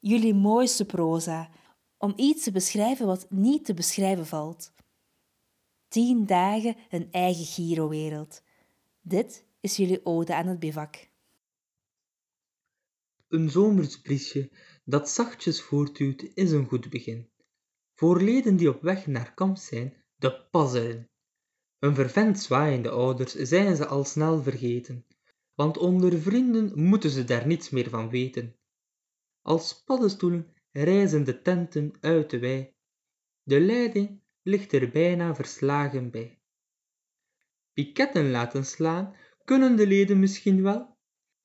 jullie mooiste proza, om iets te beschrijven wat niet te beschrijven valt. Tien dagen een eigen Giro-wereld. Dit is jullie ode aan het bivak. Een zomers briesje dat zachtjes voortduwt is een goed begin. Voor leden die op weg naar kamp zijn, de pas. Hun vervent zwaaiende ouders zijn ze al snel vergeten, want onder vrienden moeten ze daar niets meer van weten. Als paddenstoelen reizen de tenten uit de wei. De leiding ligt er bijna verslagen bij. Piketten laten slaan kunnen de leden misschien wel,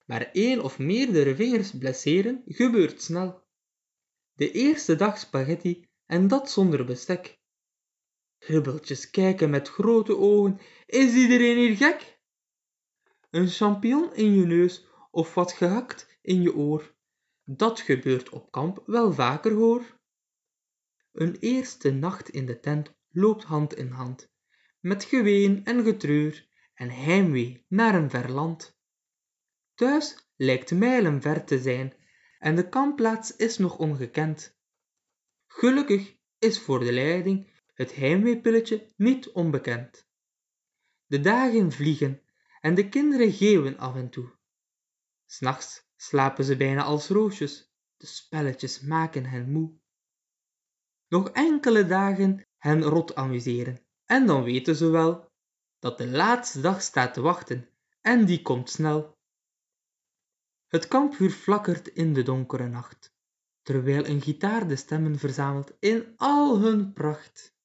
maar één of meerdere vingers blesseren gebeurt snel. De eerste dag spaghetti en dat zonder bestek. Hubbeltjes kijken met grote ogen, is iedereen hier gek? Een champignon in je neus of wat gehakt in je oor, dat gebeurt op kamp wel vaker hoor. Een eerste nacht in de tent loopt hand in hand, met geween en getreur en heimwee naar een ver land. Thuis lijkt mijlen ver te zijn en de kampplaats is nog ongekend. Gelukkig is voor de leiding het heimweepilletje niet onbekend. De dagen vliegen en de kinderen geeuwen af en toe. S'nachts slapen ze bijna als roosjes, de spelletjes maken hen moe. Nog enkele dagen hen rot amuseren, en dan weten ze wel dat de laatste dag staat te wachten, en die komt snel. Het kampvuur flakkert in de donkere nacht, terwijl een gitaar de stemmen verzamelt in al hun pracht.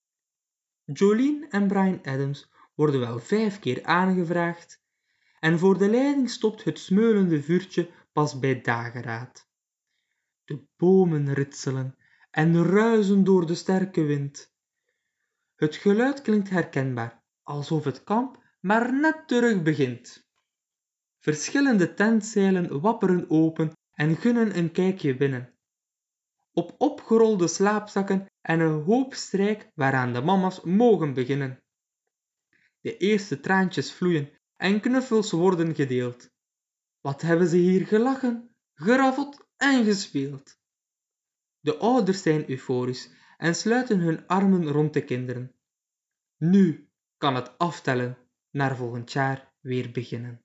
Jolien en Brian Adams worden wel vijf keer aangevraagd, en voor de leiding stopt het smeulende vuurtje pas bij dageraad. De bomen ritselen en ruizen door de sterke wind. Het geluid klinkt herkenbaar, alsof het kamp maar net terug begint. Verschillende tentzeilen wapperen open en gunnen een kijkje binnen. Op opgerolde slaapzakken en een hoop strijk waaraan de mama's mogen beginnen. De eerste traantjes vloeien en knuffels worden gedeeld. Wat hebben ze hier gelachen, geraffeld en gespeeld. De ouders zijn euforisch en sluiten hun armen rond de kinderen. Nu kan het aftellen naar volgend jaar weer beginnen.